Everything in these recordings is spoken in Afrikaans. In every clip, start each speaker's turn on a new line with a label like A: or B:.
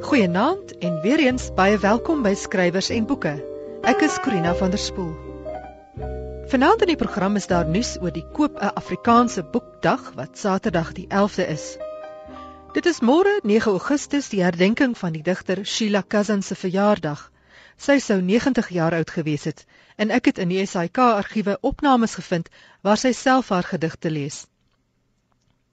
A: Goeienaand en weer eens baie welkom by Skrywers en Boeke. Ek is Corina van der Spool. Vanaand in die program is daar nuus oor die koop 'n Afrikaanse boekdag wat Saterdag die 11de is. Dit is môre 9 Augustus die herdenking van die digter Sheila Cousins se verjaardag. Sy sou 90 jaar oud gewees het en ek het in die SAIK argiewe opnames gevind waar sy self haar gedigte lees.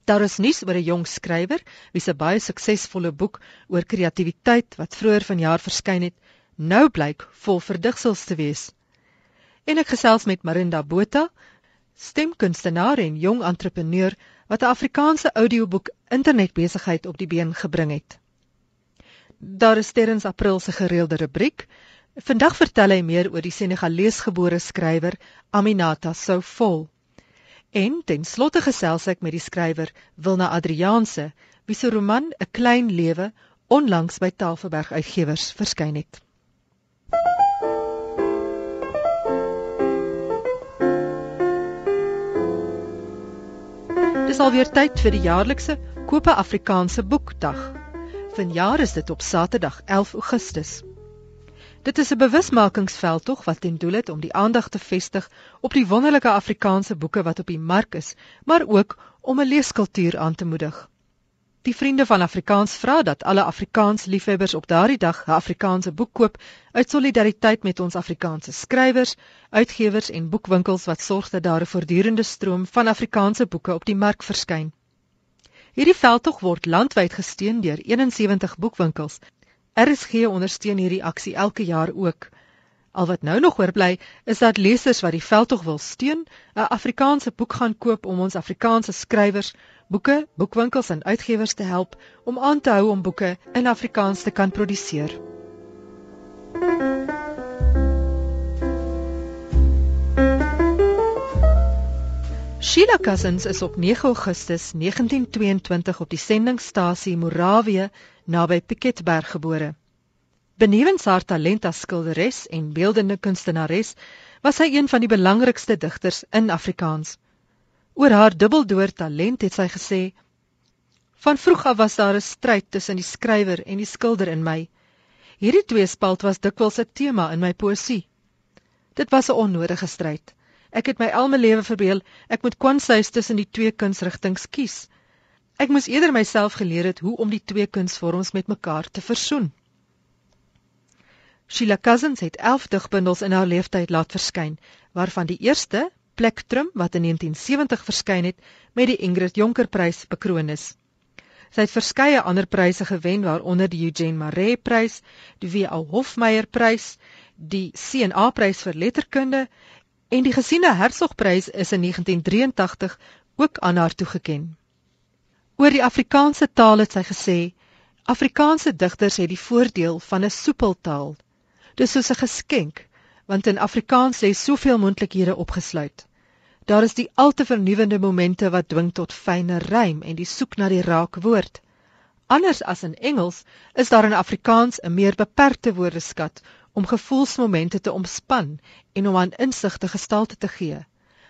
A: Daar is nuus oor 'n jong skrywer wie se baie suksesvolle boek oor kreatiwiteit wat vroeër vanjaar verskyn het, nou blyk vol verdigsels te wees en ek gesels met Marinda Botha, stemkunstenaar en jong entrepreneur wat 'n Afrikaanse audioboek internetbesigheid op die been gebring het. Daar is Terrens April se gereelde rubriek. Vandag vertel hy meer oor die Senegaleesgebore skrywer Aminata Soufol. En ten slotte gesels ek met die skrywer Wilna Adrianse, wie se roman 'n klein lewe onlangs by Tafelberg Uitgewers verskyn het. Dis alweer tyd vir die jaarlikse Koop 'n Afrikaanse Boekdag. Vanjaar is dit op Saterdag 11 Augustus. Dit is 'n bewusmakingsveldtog wat ten doel het om die aandag te vestig op die wonderlike Afrikaanse boeke wat op die mark is, maar ook om 'n leeskultuur aan te moedig. Die vriende van Afrikaans vra dat alle Afrikaans liefhebbers op daardie dag 'n Afrikaanse boek koop uit solidariteit met ons Afrikaanse skrywers, uitgewers en boekwinkels wat sorg dat daar 'n voortdurende stroom van Afrikaanse boeke op die mark verskyn. Hierdie veldtog word landwyd gesteun deur 71 boekwinkels. RSG ondersteun hierdie aksie elke jaar ook. Al wat nou nog oorbly is dat lesers wat die veldtog wil steun, 'n Afrikaanse boek gaan koop om ons Afrikaanse skrywers boeke, boekwinkels en uitgewers te help om aan te hou om boeke in Afrikaans te kan produseer. Sheila Cousins is op 9 Augustus 1922 op die sendingstasie Morawië naby Piketberg gebore. Benewens haar talent as skilderes en beeldende kunstenares, was sy een van die belangrikste digters in Afrikaans. Oor haar dubbeldoor talent het sy gesê: Van vroeg af was daar 'n stryd tussen die skrywer en die skilder in my. Hierdie twee spalt was dikwels 'n tema in my poësie. Dit was 'n onnodige stryd. Ek het my al my lewe verbeel ek moet kwansuis tussen die twee kunsrigtinge kies. Ek moes eerder myself geleer het hoe om die twee kunsvorms met mekaar te versoen. Sheila Cousins het 11 digbundels in haar lewenstyd laat verskyn, waarvan die eerste, Plektrum wat in 1970 verskyn het met die Ingrid Jonker Prys bekroon is. Sy het verskeie ander pryse gewen waaronder die Eugene Maree Prys, die W.A. Hofmeyer Prys, die C&A Prys vir letterkunde en die Gesiene Hertzog Prys is in 1983 ook aan haar toegekend. Oor die Afrikaanse taal het sy gesê: Afrikaanse digters het die voordeel van 'n soepel taal. Dis soos 'n geskenk want in Afrikaans lê soveel moontlikhede opgesluit. Daar is die al te vernuwende momente wat dwing tot fyne rym en die soek na die raak woord. Anders as in Engels is daar in Afrikaans 'n meer beperkte woordeskat om gevoelsmomente te omspan en om aan insigte gestalte te gee.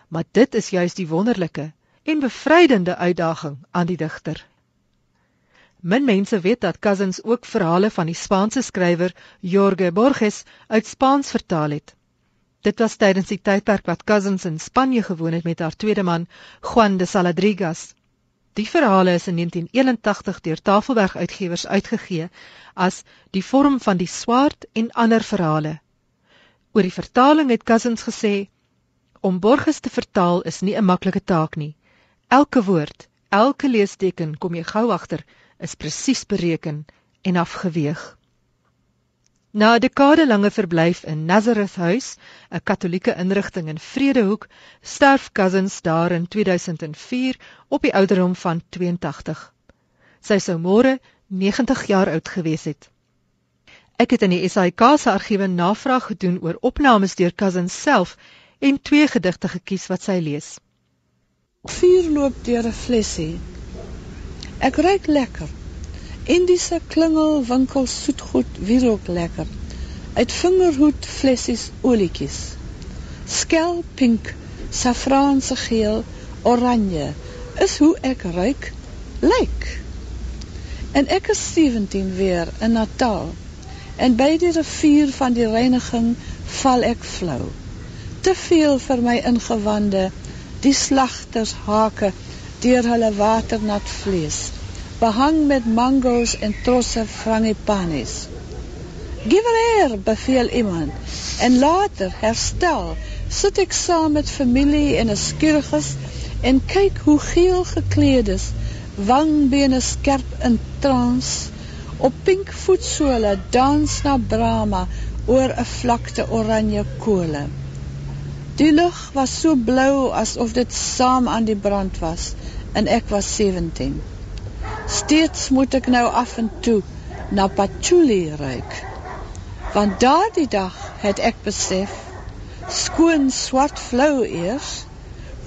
A: Maar dit is juis die wonderlike en bevrydende uitdaging aan die digter. Min mense weet dat Cousins ook verhale van die Spaanse skrywer Jorge Borges uit Spaans vertaal het. Dit was tydens die tydperk wat Cousins in Spanje gewoon het met haar tweede man, Juan de Saladrigas. Die verhale is in 1981 deur Tafelberg Uitgewers uitgegee as Die vorm van die swaard en ander verhale. Oor die vertaling het Cousins gesê: Om Borges te vertaal is nie 'n maklike taak nie. Elke woord, elke leesteken kom jy gou agter is presies bereken en afgeweeg. Na 'n dekadelange verblyf in Nazareth House, 'n Katolieke inrigting in Vredehoek, sterf Cousins daar in 2004 op die ouderdom van 82. Sy sou môre 90 jaar oud gewees het. Ek het in die SAIK se argiewe navraag gedoen oor opnames deur Cousins self en twee gedigte gekies wat sy lees.
B: Vuur loop deur 'n flessie. Ek ruik lekker. Indiese klingelwinkel soetgoed wier ook lekker. Uit vingerhoed flessies olietjies. Skel pink, safraanse geel, oranje is hoe ek ruik, lyk. En ek is 17 weer in Natal. En by die rivier van die reiniging val ek flou. Te veel vir my ingewande, die slagters hake deur hulle waternat vlees, behang met mango's en trosse frangipanis. Give her, beveel iemand, en later herstel, sit ek saam met familie in 'n skierges en kyk hoe geel gekleed is, wangbene skerp in trans, op pink voetsole dans na Brahma oor 'n vlakte oranje kole. Die lug was so blou asof dit saam aan die brand was en ek was 17. Steeds moet ek nou af en toe na patchouli ruik. Want daardie dag het ek besef skoon swart flou eers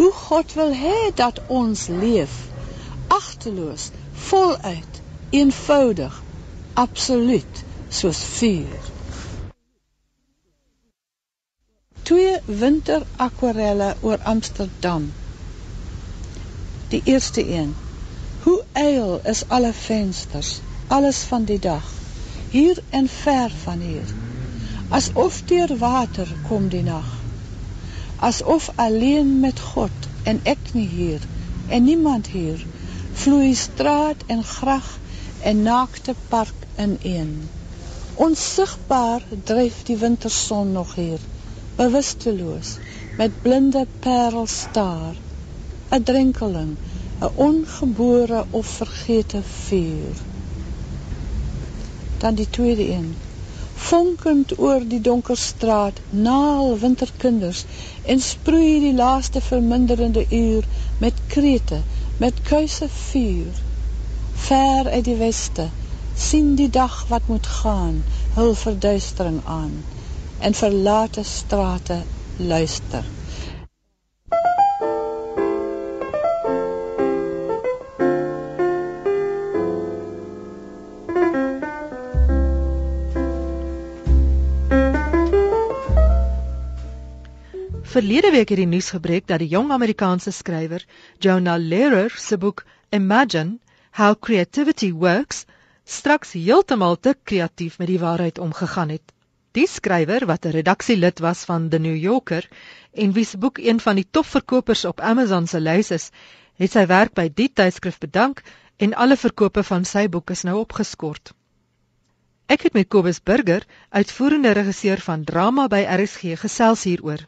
B: hoe God wil hê dat ons leef agteloos voluit eenvoudig absoluut soos vuur twee winter akwarelle oor Amsterdam. Die eerste een. Hoe eil is alle vensters alles van die dag hier en ver van hier. Asof deur water kom die nag asof alleen met God en ek nie hier en niemand hier vloei straat en grag en naakte park ineen onsigbaar dryf die winterson nog hier bewusteloos met blinde parel staar 'n drenkeling 'n ongebore of vergete vuur dan die tweede een. Vonkend oor die donker straat naal winterkinders en sproei die laaste verminderende uur met krete met kuise vuur. Ver uit die weste sien die dag wat moet gaan hul verduistering aan en verlate strate luister
A: Verlede week het die nuus gebreek dat die jong Amerikaanse skrywer Jonah Lehrer se boek Imagine How Creativity Works straks heeltemal te kreatief met die waarheid omgegaan het. Die skrywer wat 'n redaksielid was van The New Yorker en wie se boek een van die topverkopers op Amazon se lys is, het sy werk by die tydskrif bedank en alle verkope van sy boek is nou opgeskort. Ek het met Kobus Burger, uitvoerende regisseur van drama by RSG, gesels hieroor.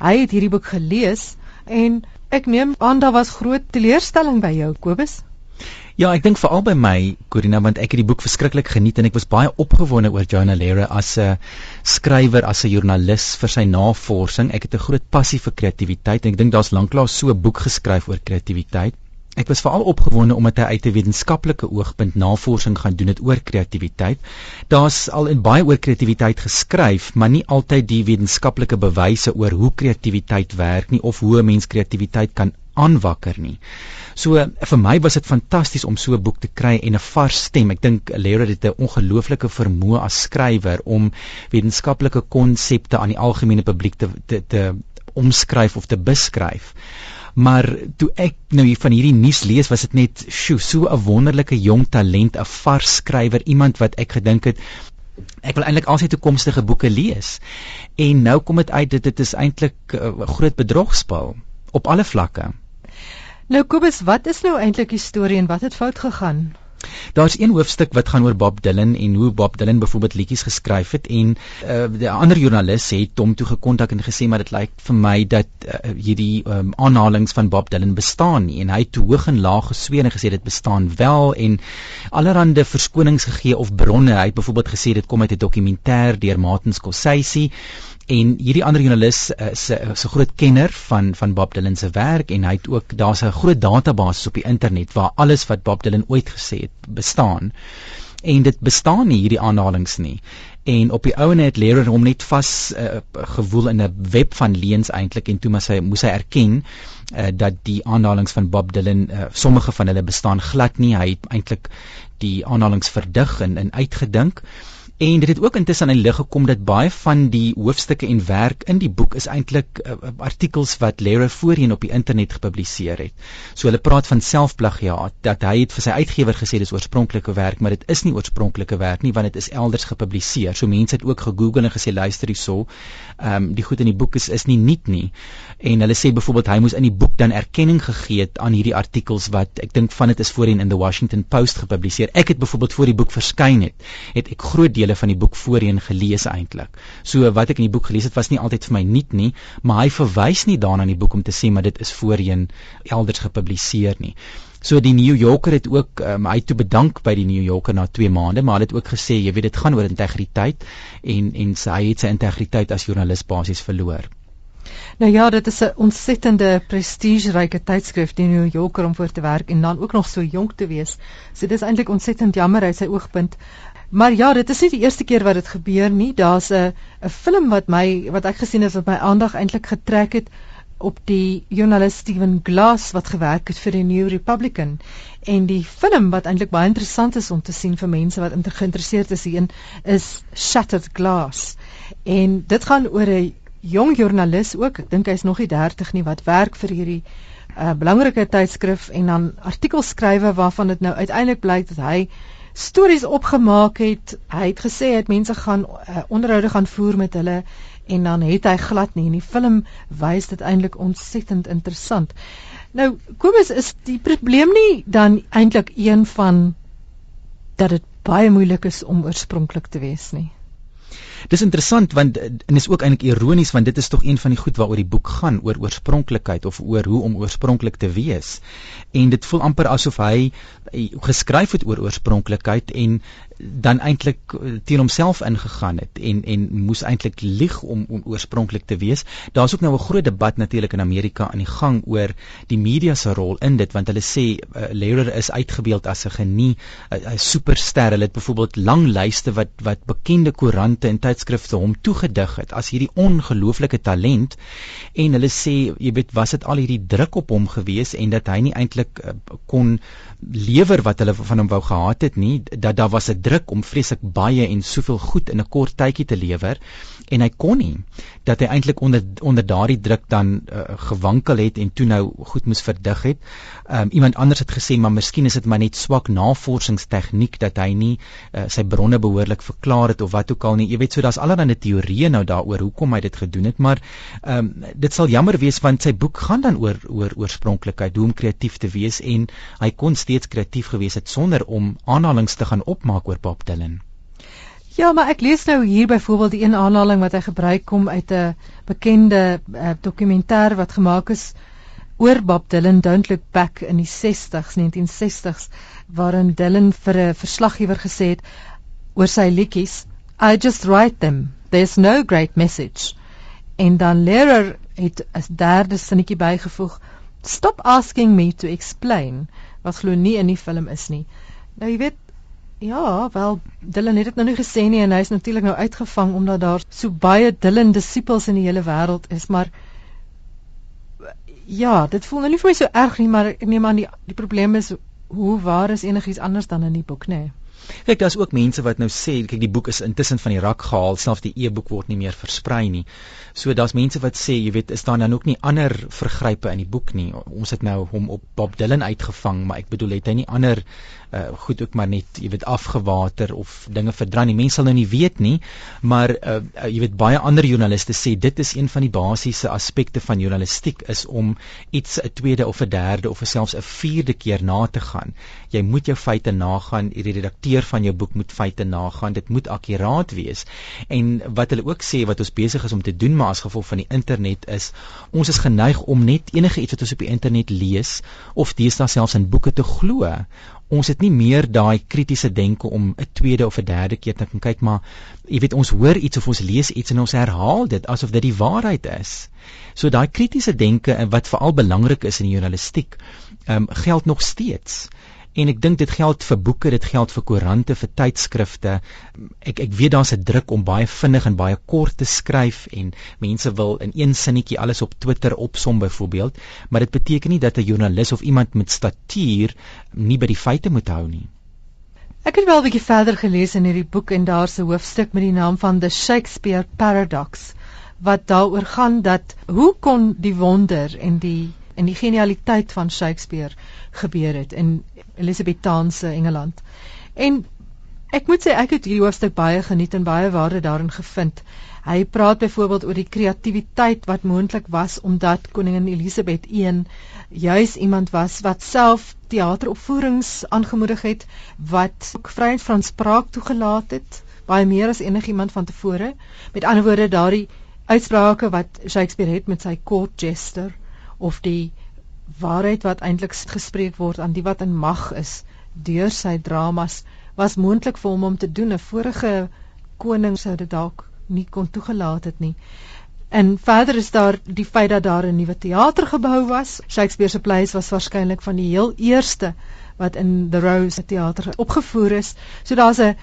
A: Hy het hierdie boek gelees en ek neem aan daar was groot teleurstelling by jou Kobus.
C: Ja, ek dink veral by my Corina want ek het die boek verskriklik geniet en ek was baie opgewonde oor Jonah Lehrer as 'n skrywer, as 'n joernalis vir sy navorsing. Ek het 'n groot passie vir kreatiwiteit en ek dink daar's lanklaas so 'n boek geskryf oor kreatiwiteit. Ek was veral opgewonde omdat hy uit 'n wetenskaplike oogpunt navorsing gaan doen het oor kreatiwiteit. Daar's al in baie oor kreatiwiteit geskryf, maar nie altyd die wetenskaplike bewyse oor hoe kreatiwiteit werk nie of hoe 'n mens kreatiwiteit kan aanwakker nie. So vir my was dit fantasties om so 'n boek te kry en 'n vars stem. Ek dink Leo het 'n ongelooflike vermoë as skrywer om wetenskaplike konsepte aan die algemene publiek te te, te omskryf of te beskryf. Maar toe ek nou hier van hierdie nuus lees was dit net sjo so 'n wonderlike jong talent 'n vars skrywer iemand wat ek gedink het ek wil eintlik al sy toekomstige boeke lees. En nou kom dit uit dit dit is eintlik 'n uh, groot bedrogspel op alle vlakke
A: nou Kobus wat is nou eintlik die storie en wat het fout gegaan?
C: Daar's een hoofstuk wat gaan oor Bob Dylan en hoe Bob Dylan byvoorbeeld liedjies geskryf het en uh, die ander joernalis het hom toe gekontak en gesê maar dit lyk vir my dat uh, hierdie um, aanhalinge van Bob Dylan bestaan nie. En hy het hoog en laag gesweer en gesê dit bestaan wel en allerhande verskonings gegee of bronne. Hy het byvoorbeeld gesê dit kom uit 'n dokumentêr deur Martin Scorsese en hierdie ander joernalis is uh, 'n so groot kenner van van Bob Dylan se werk en hy het ook daar's 'n groot database op die internet waar alles wat Bob Dylan ooit gesê het bestaan. En dit bestaan nie hierdie aanhalinge nie. En op die ouene het Lehrer hom net vas uh, gewoel in 'n web van leuns eintlik en toe maar hy moes hy erken uh, dat die aanhalinge van Bob Dylan uh, sommige van hulle bestaan glad nie. Hy het eintlik die aanhalinge verdig en, en uitgedink En dit het ook intussen aan die lig gekom dat baie van die hoofstukke en werk in die boek is eintlik uh, artikels wat Lara voorheen op die internet gepubliseer het. So hulle praat van selfplagiaat dat hy het vir sy uitgewer gesê dis oorspronklike werk, maar dit is nie oorspronklike werk nie want dit is elders gepubliseer. So mense het ook gegoogel en gesê luister hierso, ehm um, die goed in die boek is is nie nuut nie. En hulle sê byvoorbeeld hy moes in die boek dan erkenning gegee het aan hierdie artikels wat ek dink van dit is voorheen in the Washington Post gepubliseer. Ek het byvoorbeeld voor die boek verskyn het, het ek groot van die boek voorheen gelees eintlik. So wat ek in die boek gelees het was nie altyd vir my nuut nie, maar hy verwys nie daarna in die boek om te sê maar dit is voorheen elders gepubliseer nie. So die New Yorker het ook um, hy toe bedank by die New Yorker na 2 maande, maar hy het ook gesê jy weet dit gaan oor integriteit en en sy het sy integriteit as joernalis basies verloor.
A: Nou ja, dit is 'n ontsettende prestigeryke tydskrif die New Yorker om voor te werk en dan ook nog so jonk te wees. So dis eintlik ontsettend jammer uit sy oogpunt. Maar ja, dit is nie die eerste keer wat dit gebeur nie. Daar's 'n 'n film wat my wat ek gesien het wat my aandag eintlik getrek het op die joernalis Steven Glass wat gewerk het vir die New Republican en die film wat eintlik baie interessant is om te sien vir mense wat geïnteresseerd is hierin is Shattered Glass. En dit gaan oor 'n jong joernalis ook, ek dink hy's nog nie 30 nie wat werk vir hierdie uh, belangrike tydskrif en dan artikels skrywe waarvan dit nou uiteindelik blyk dat hy stories opgemaak het. Hy het gesê hy het mense gaan uh, onderhoude gaan voer met hulle en dan het hy glad nie. In die film wys dit eintlik ontsettend interessant. Nou, Kobus, is die probleem nie dan eintlik een van dat dit baie moeilik is om oorspronklik te wees nie?
C: Dis interessant want en is ook eintlik ironies want dit is tog een van die goed waaroor die boek gaan oor oorspronklikheid of oor hoe om oorspronklik te wees. En dit voel amper asof hy geskryf het oor oorspronklikheid en dan eintlik eh, teen homself ingegaan het en en moes eintlik lieg om om oorspronklik te wees. Daar's ook nou 'n groot debat natuurlik in Amerika aan die gang oor die media se rol in dit want hulle sê uh, Lehrer is uitgebeeld as 'n genie, 'n superster. Hulle het byvoorbeeld lang lyste wat wat bekende koerante en tydskrifte hom toegedig het as hierdie ongelooflike talent en hulle sê jy weet was dit al hierdie druk op hom gewees en dat hy nie eintlik uh, kon lewer wat hulle van hom wou gehad het nie dat daar was 'n druk om vreeslik baie en soveel goed in 'n kort tydjie te lewer en hy kon nie dat hy eintlik onder onder daardie druk dan uh, gewankel het en toe nou goed moes verdig het. Um, iemand anders het gesê maar miskien is dit maar net swak navorsingstegniek dat hy nie uh, sy bronne behoorlik verklaar het of wat ook al nie. Jy weet so daar's allerlei teorieë nou daaroor hoekom hy dit gedoen het, maar um, dit sal jammer wees want sy boek gaan dan oor oor oorspronklikheid, hoe om kreatief te wees en hy kon steeds kreatief gewees het sonder om aanhalinge te gaan opmaak oor Bob Dylan.
A: Ja, maar ek lees nou hier byvoorbeeld die een aanhaling wat hy gebruik kom uit 'n bekende uh, dokumentêr wat gemaak is oor Bob Dylan Don't Look Back in die 60s, 1960s, waarin Dylan vir 'n verslaggewer gesê het oor sy liedjies, I just write them. There's no great message. En dan Lehrer het 'n derde sinnetjie bygevoeg, Stop asking me to explain, wat glo nie in die film is nie. Nou jy weet Ja, wel Dylan het dit nou nie gesê nie en hy is natuurlik nou uitgevang omdat daar so baie Dylan disippels in die hele wêreld is, maar ja, dit voel nou nie vir my so erg nie, maar ek neem aan die die probleem is hoe waar is enigiets anders dan in die boek, nê? Nee?
C: Kyk, daar's ook mense wat nou sê, kyk die boek is intussen van die rak gehaal, selfs die e-boek word nie meer versprei nie. So daar's mense wat sê, jy weet, is daar dan ook nie ander vergrype in die boek nie. Ons het nou hom op Bob Dylan uitgevang, maar ek bedoel het hy nie ander uh goed ook maar net jy weet afgewater of dinge verdran nie. Mense sal nou nie weet nie, maar uh, jy weet baie ander joernaliste sê dit is een van die basiese aspekte van journalistiek is om iets 'n tweede of 'n derde of selfs 'n vierde keer na te gaan. Jy moet jou feite nagaan, die redakteur van jou boek moet feite nagaan. Dit moet akkuraat wees. En wat hulle ook sê wat ons besig is om te doen maar as gevolg van die internet is ons is geneig om net enige iets wat ons op die internet lees of deesdae selfs in boeke te glo. Ons het nie meer daai kritiese denke om 'n tweede of 'n derde keer te kan kyk maar jy weet ons hoor iets of ons lees iets en ons herhaal dit asof dit die waarheid is. So daai kritiese denke wat veral belangrik is in die journalistiek, ehm um, geld nog steeds en ek dink dit geld vir boeke, dit geld vir koerante, vir tydskrifte. Ek ek weet daar's 'n druk om baie vinnig en baie kort te skryf en mense wil in een sinnetjie alles op Twitter opsom byvoorbeeld, maar dit beteken nie dat 'n joernalis of iemand met statuur nie by die feite moet hou nie.
A: Ek het wel 'n bietjie verder gelees in hierdie boek en daar's 'n hoofstuk met die naam van The Shakespeare Paradox wat daaroor gaan dat hoe kon die wonder en die en die genialiteit van Shakespeare gebeur het in Elisabethaanse Engeland. En ek moet sê ek het hierdie hoofstuk baie geniet en baie waarde daarin gevind. Hy praat byvoorbeeld oor die kreatiwiteit wat moontlik was omdat koningin Elisabeth I juis iemand was wat self teateropvoerings aangemoedig het wat vryheid van spraak toegelaat het baie meer as enigiemand van tevore. Met ander woorde daardie uitsprake wat Shakespeare het met sy court jester of die waarheid wat eintlik gespreek word aan die wat in mag is deur sy dramas was moontlik vir hom om te doen 'n vorige koning sou dit dalk nie kon toegelaat het nie. En verder is daar die feit dat daar 'n nuwe teater gebou was. Shakespeare se plays was waarskynlik van die heel eerste wat in the Rose teater opgevoer is. So daar's 'n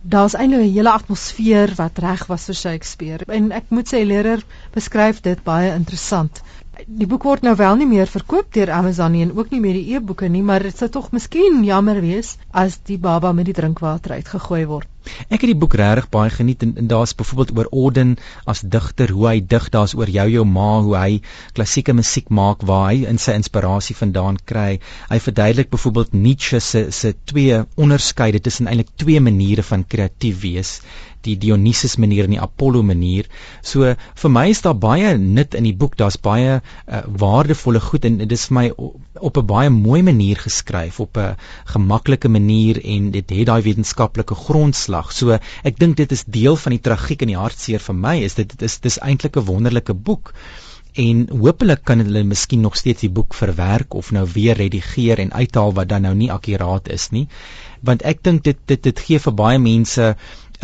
A: daar's eintlik 'n hele atmosfeer wat reg was vir Shakespeare. En ek moet sê leerder beskryf dit baie interessant die boek word nou wel nie meer verkoop deur Amazon nie en ook nie meer die e-boeke nie, maar dit sou tog miskien jammer wees as die baba met die drinkwater uitgegooi word.
C: Ek het die boek regtig baie geniet en, en daar's byvoorbeeld oor Orden as digter, hoe hy dig, daar's oor jou jou ma, hoe hy klassieke musiek maak waar hy in sy inspirasie vandaan kry. Hy verduidelik byvoorbeeld Nietzsche se se twee onderskeide tussen eintlik twee maniere van kreatief wees die Dionysus manier en die Apollo manier. So vir my is daar baie nut in die boek. Daar's baie uh, waardevolle goed en dit is vir my op 'n baie mooi manier geskryf, op 'n gemaklike manier en dit het daai wetenskaplike grondslag. So ek dink dit is deel van die tragiek en die hartseer vir my is dit dit is dis eintlik 'n wonderlike boek en hopelik kan hulle miskien nog steeds die boek verwerk of nou weer redigeer en uithaal wat dan nou nie akkuraat is nie want ek dink dit dit dit gee vir baie mense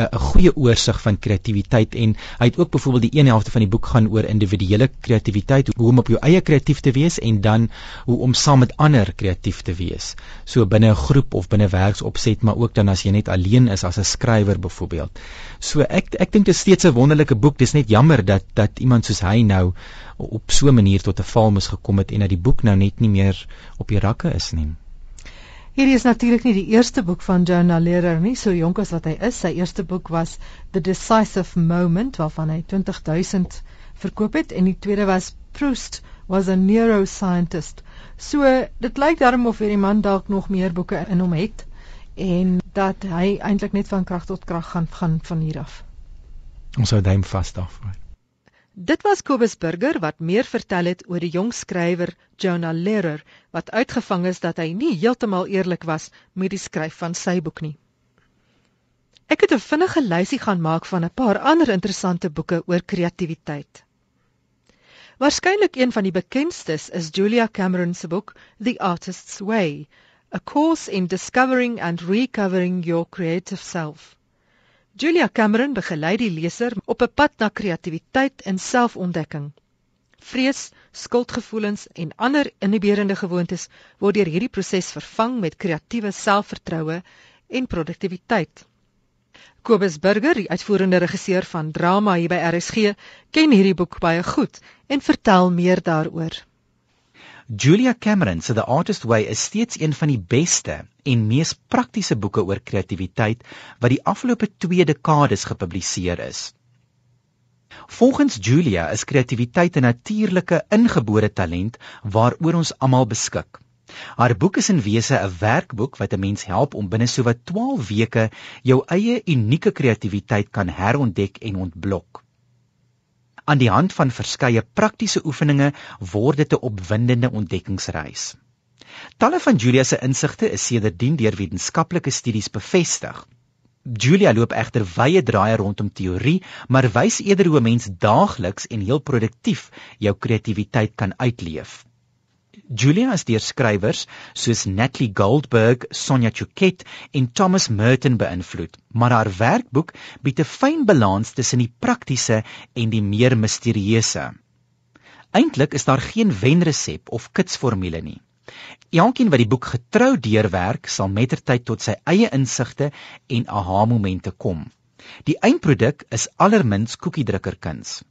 C: 'n goeie oorsig van kreatiwiteit en hy het ook byvoorbeeld die een helfte van die boek gaan oor individuele kreatiwiteit, hoe om op jou eie kreatief te wees en dan hoe om saam met ander kreatief te wees. So binne 'n groep of binne werksopset, maar ook dan as jy net alleen is as 'n skrywer byvoorbeeld. So ek ek dink dit is steeds 'n wonderlike boek. Dis net jammer dat dat iemand soos hy nou op so 'n manier tot 'n val moes gekom het en dat die boek nou net nie meer op die rakke is nie.
A: Hierdie is natuurlik nie die eerste boek van Jonah Lehrer nie, so jonk as wat hy is. Sy eerste boek was The Decisive Moment waarvan hy 20000 verkoop het en die tweede was Proust was a neuroscientist. So dit lyk daarom of hierdie man dalk nog meer boeke in hom het en dat hy eintlik net van krag tot krag gaan gaan van hier af.
C: Ons hou duim vas daarvoor.
A: Dit was Kobus Burger wat meer vertel het oor die jong skrywer Jonah Lehrer wat uitgevang is dat hy nie heeltemal eerlik was met die skryf van sy boek nie. Ek het 'n vinnige lysie gaan maak van 'n paar ander interessante boeke oor kreatiwiteit. Waarskynlik een van die bekendstes is Julia Cameron se boek The Artist's Way, A Course in Discovering and Recovering Your Creative Self. Julia Cameron begelei die leser op 'n pad na kreatiwiteit en selfontdekking. Vrees, skuldgevoelens en ander inhiberende gewoontes word deur hierdie proses vervang met kreatiewe selfvertroue en produktiwiteit. Kobus Burger, die uitvoerende regisseur van drama hier by RSG, ken hierdie boek baie goed en vertel meer daaroor.
C: Julia Cameron se The Artist Way is steeds een van die beste en mees praktiese boeke oor kreatiwiteit wat die afgelope 2 dekades gepubliseer is. Volgens Julia is kreatiwiteit 'n natuurlike ingebore talent waaroor ons almal beskik. Haar boek is in wese 'n werkboek wat 'n mens help om binne sowat 12 weke jou eie unieke kreatiwiteit kan herontdek en ontblok. Aan die hand van verskeie praktiese oefeninge word dit 'n opwindende ontdekkingsreis. Talle van Julia se insigte is sedertdien deur wetenskaplike studies bevestig. Julia loop egter wye draaie rondom teorie, maar wys eerder hoe 'n mens daagliks en heel produktief jou kreatiwiteit kan uitleef. Julia is deur skrywers soos Natalie Goldberg, Sonja Chuket en Thomas Merton beïnvloed, maar haar werkboek bied 'n fyn balans tussen die praktiese en die meer misterieuse. Eintlik is daar geen wenresep of kitsformule nie. Elkeen wat die boek getrou deurwerk, sal mettertyd tot sy eie insigte en aha-momente kom. Die eindproduk is allermins koekiedrukkerkuns.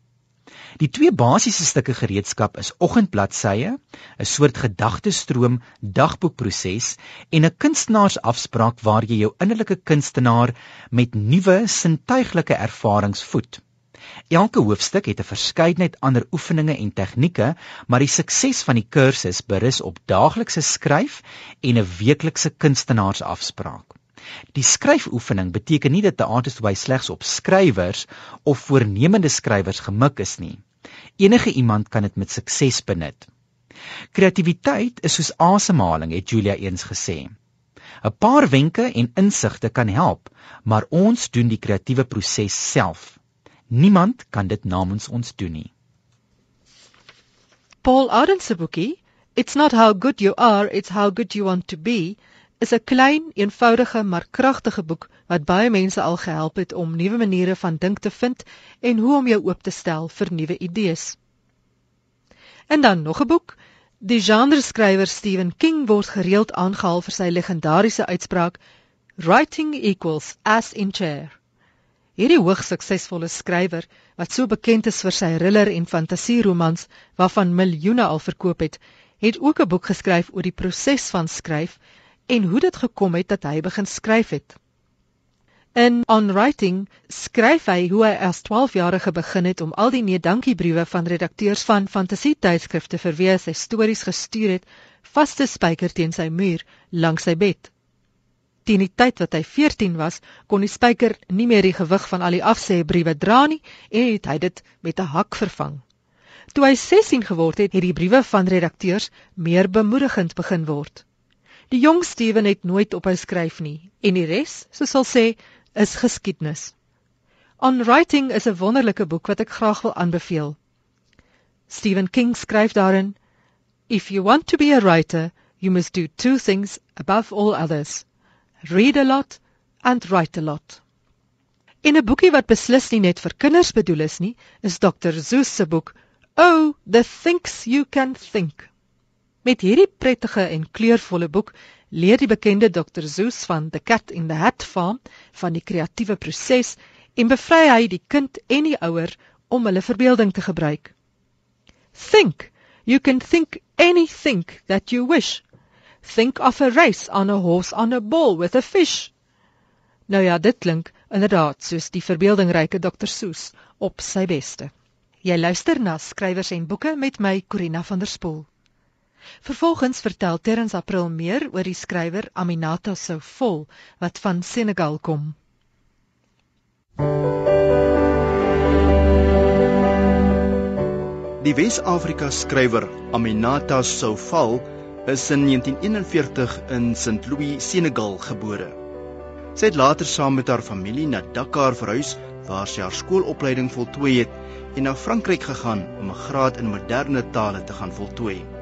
C: Die twee basiese stukke gereedskap is oggendbladsye, 'n soort gedagtestroom dagboekproses en 'n kunstenaarsafspraak waar jy jou innerlike kunstenaar met nuwe sintuiglike ervarings voed. Elke hoofstuk het 'n verskeidenheid ander oefeninge en tegnieke, maar die sukses van die kursus berus op daaglikse skryf en 'n weeklikse kunstenaarsafspraak. Die skryfoefening beteken nie dat teaterstory slegs op skrywers of voornemende skrywers gemik is nie. Enige iemand kan dit met sukses benut. Kreatiwiteit is soos asemhaling, het Julia eens gesê. 'n Paar wenke en insigte kan help, maar ons doen die kreatiewe proses self. Niemand kan dit namens ons doen nie.
A: Paul Arden se boekie, It's not how good you are, it's how good you want to be, is 'n klein, eenvoudige maar kragtige boek wat baie mense al gehelp het om nuwe maniere van dink te vind en hoe om jou oop te stel vir nuwe idees. En dan nog 'n boek. Die genreskrywer Stephen King word gereeld aangehaal vir sy legendariese uitspraak Writing equals as in chair. Hierdie hoogs suksesvolle skrywer wat so bekend is vir sy thriller en fantasieromans waarvan miljoene al verkoop het, het ook 'n boek geskryf oor die proses van skryf en hoe dit gekom het dat hy begin skryf het. In On Writing skryf hy hoe hy as 12-jarige begin het om al die nee dankiebriewe van redakteurs van fantasietydskrifte vir wie hy stories gestuur het, vas te spyker teen sy muur langs sy bed. Teen die tyd wat hy 14 was, kon die spyker nie meer die gewig van al die afsêbriewe dra nie en het hy dit met 'n hak vervang. Toe hy 16 geword het, het die briewe van redakteurs meer bemoedigend begin word. Die jong Steven het nooit ophou skryf nie en die res, soos sal sê, is geskiedenis. On Writing is 'n wonderlike boek wat ek graag wil aanbeveel. Stephen King skryf daarin: If you want to be a writer, you must do two things above all others: read a lot and write a lot. In 'n boekie wat beslis nie net vir kinders bedoel is nie, is Dr. Seuss se boek Oh, the things you can think. Met hierdie prettige en kleurvolle boek leer die bekende Dr. Seuss van The Cat in the Hat Farm van die kreatiewe proses en bevry hy die kind en die ouer om hulle verbeelding te gebruik. Think, you can think anything that you wish. Think of a race on a horse on a ball with a fish. Nou ja, dit klink inderdaad soos die verbeeldingryke Dr. Seuss op sy beste. Jy luister na skrywers en boeke met my Corina van der Spool. Vervolgens vertel Terrence April meer oor die skrywer Aminata Soufol wat van Senegal kom.
D: Die Wes-Afrika skrywer Aminata Soufol is in 1941 in St. Louis, Senegal gebore. Sy het later saam met haar familie na Dakar verhuis waar sy haar skoolopleiding voltooi het en na Frankryk gegaan om 'n graad in moderne tale te gaan voltooi.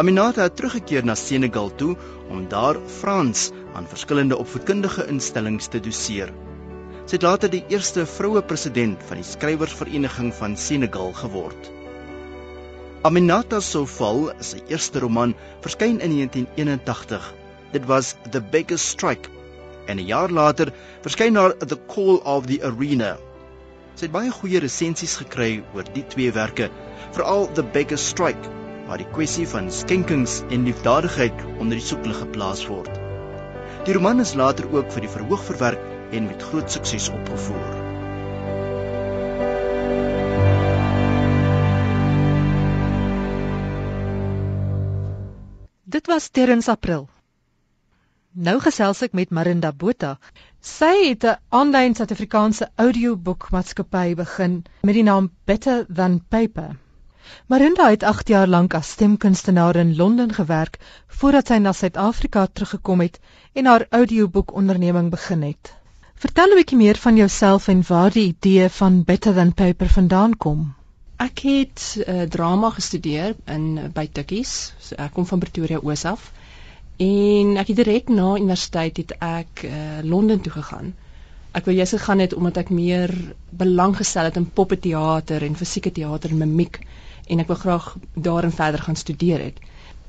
D: Aminata het teruggekeer na Senegal toe om daar Frans aan verskillende opvoedkundige instellings te doseer. Sy het later die eerste vroue president van die skrywersvereniging van Senegal geword. Aminata Sofal, sy eerste roman, verskyn in 1981. Dit was The Beggar's Strike. En 'n jaar later verskyn haar The Call of the Arena. Sy het baie goeie resensies gekry oor die twee werke, veral The Beggar's Strike waar die kwessie van skenkings en liefdadigheid onder die soeklig geplaas word. Die roman is later ook vir die verhoog verwerk en met groot sukses opgevoer.
A: Dit was Terrens April. Nou gesels ek met Marinda Botha. Sy het 'n aanlyn Suid-Afrikaanse audioboekmaatskappy begin met die naam Better Than Paper. Marinda het 8 jaar lank as stemkunstenaar in Londen gewerk voordat sy na Suid-Afrika teruggekom het en haar audioboekonderneming begin het. Vertel 'n bietjie meer van jouself en waar die idee van Better Than Paper vandaan kom.
E: Ek het uh, drama gestudeer in by Tikkies. So ek kom van Pretoria Oos af. En ek het direk na universiteit het ek uh, Londen toe gegaan. Ek wou jous gegaan het omdat ek meer belang gestel het in poppeteater en fisieke teater en mimiek en ek wil graag daarin verder gaan studeer het.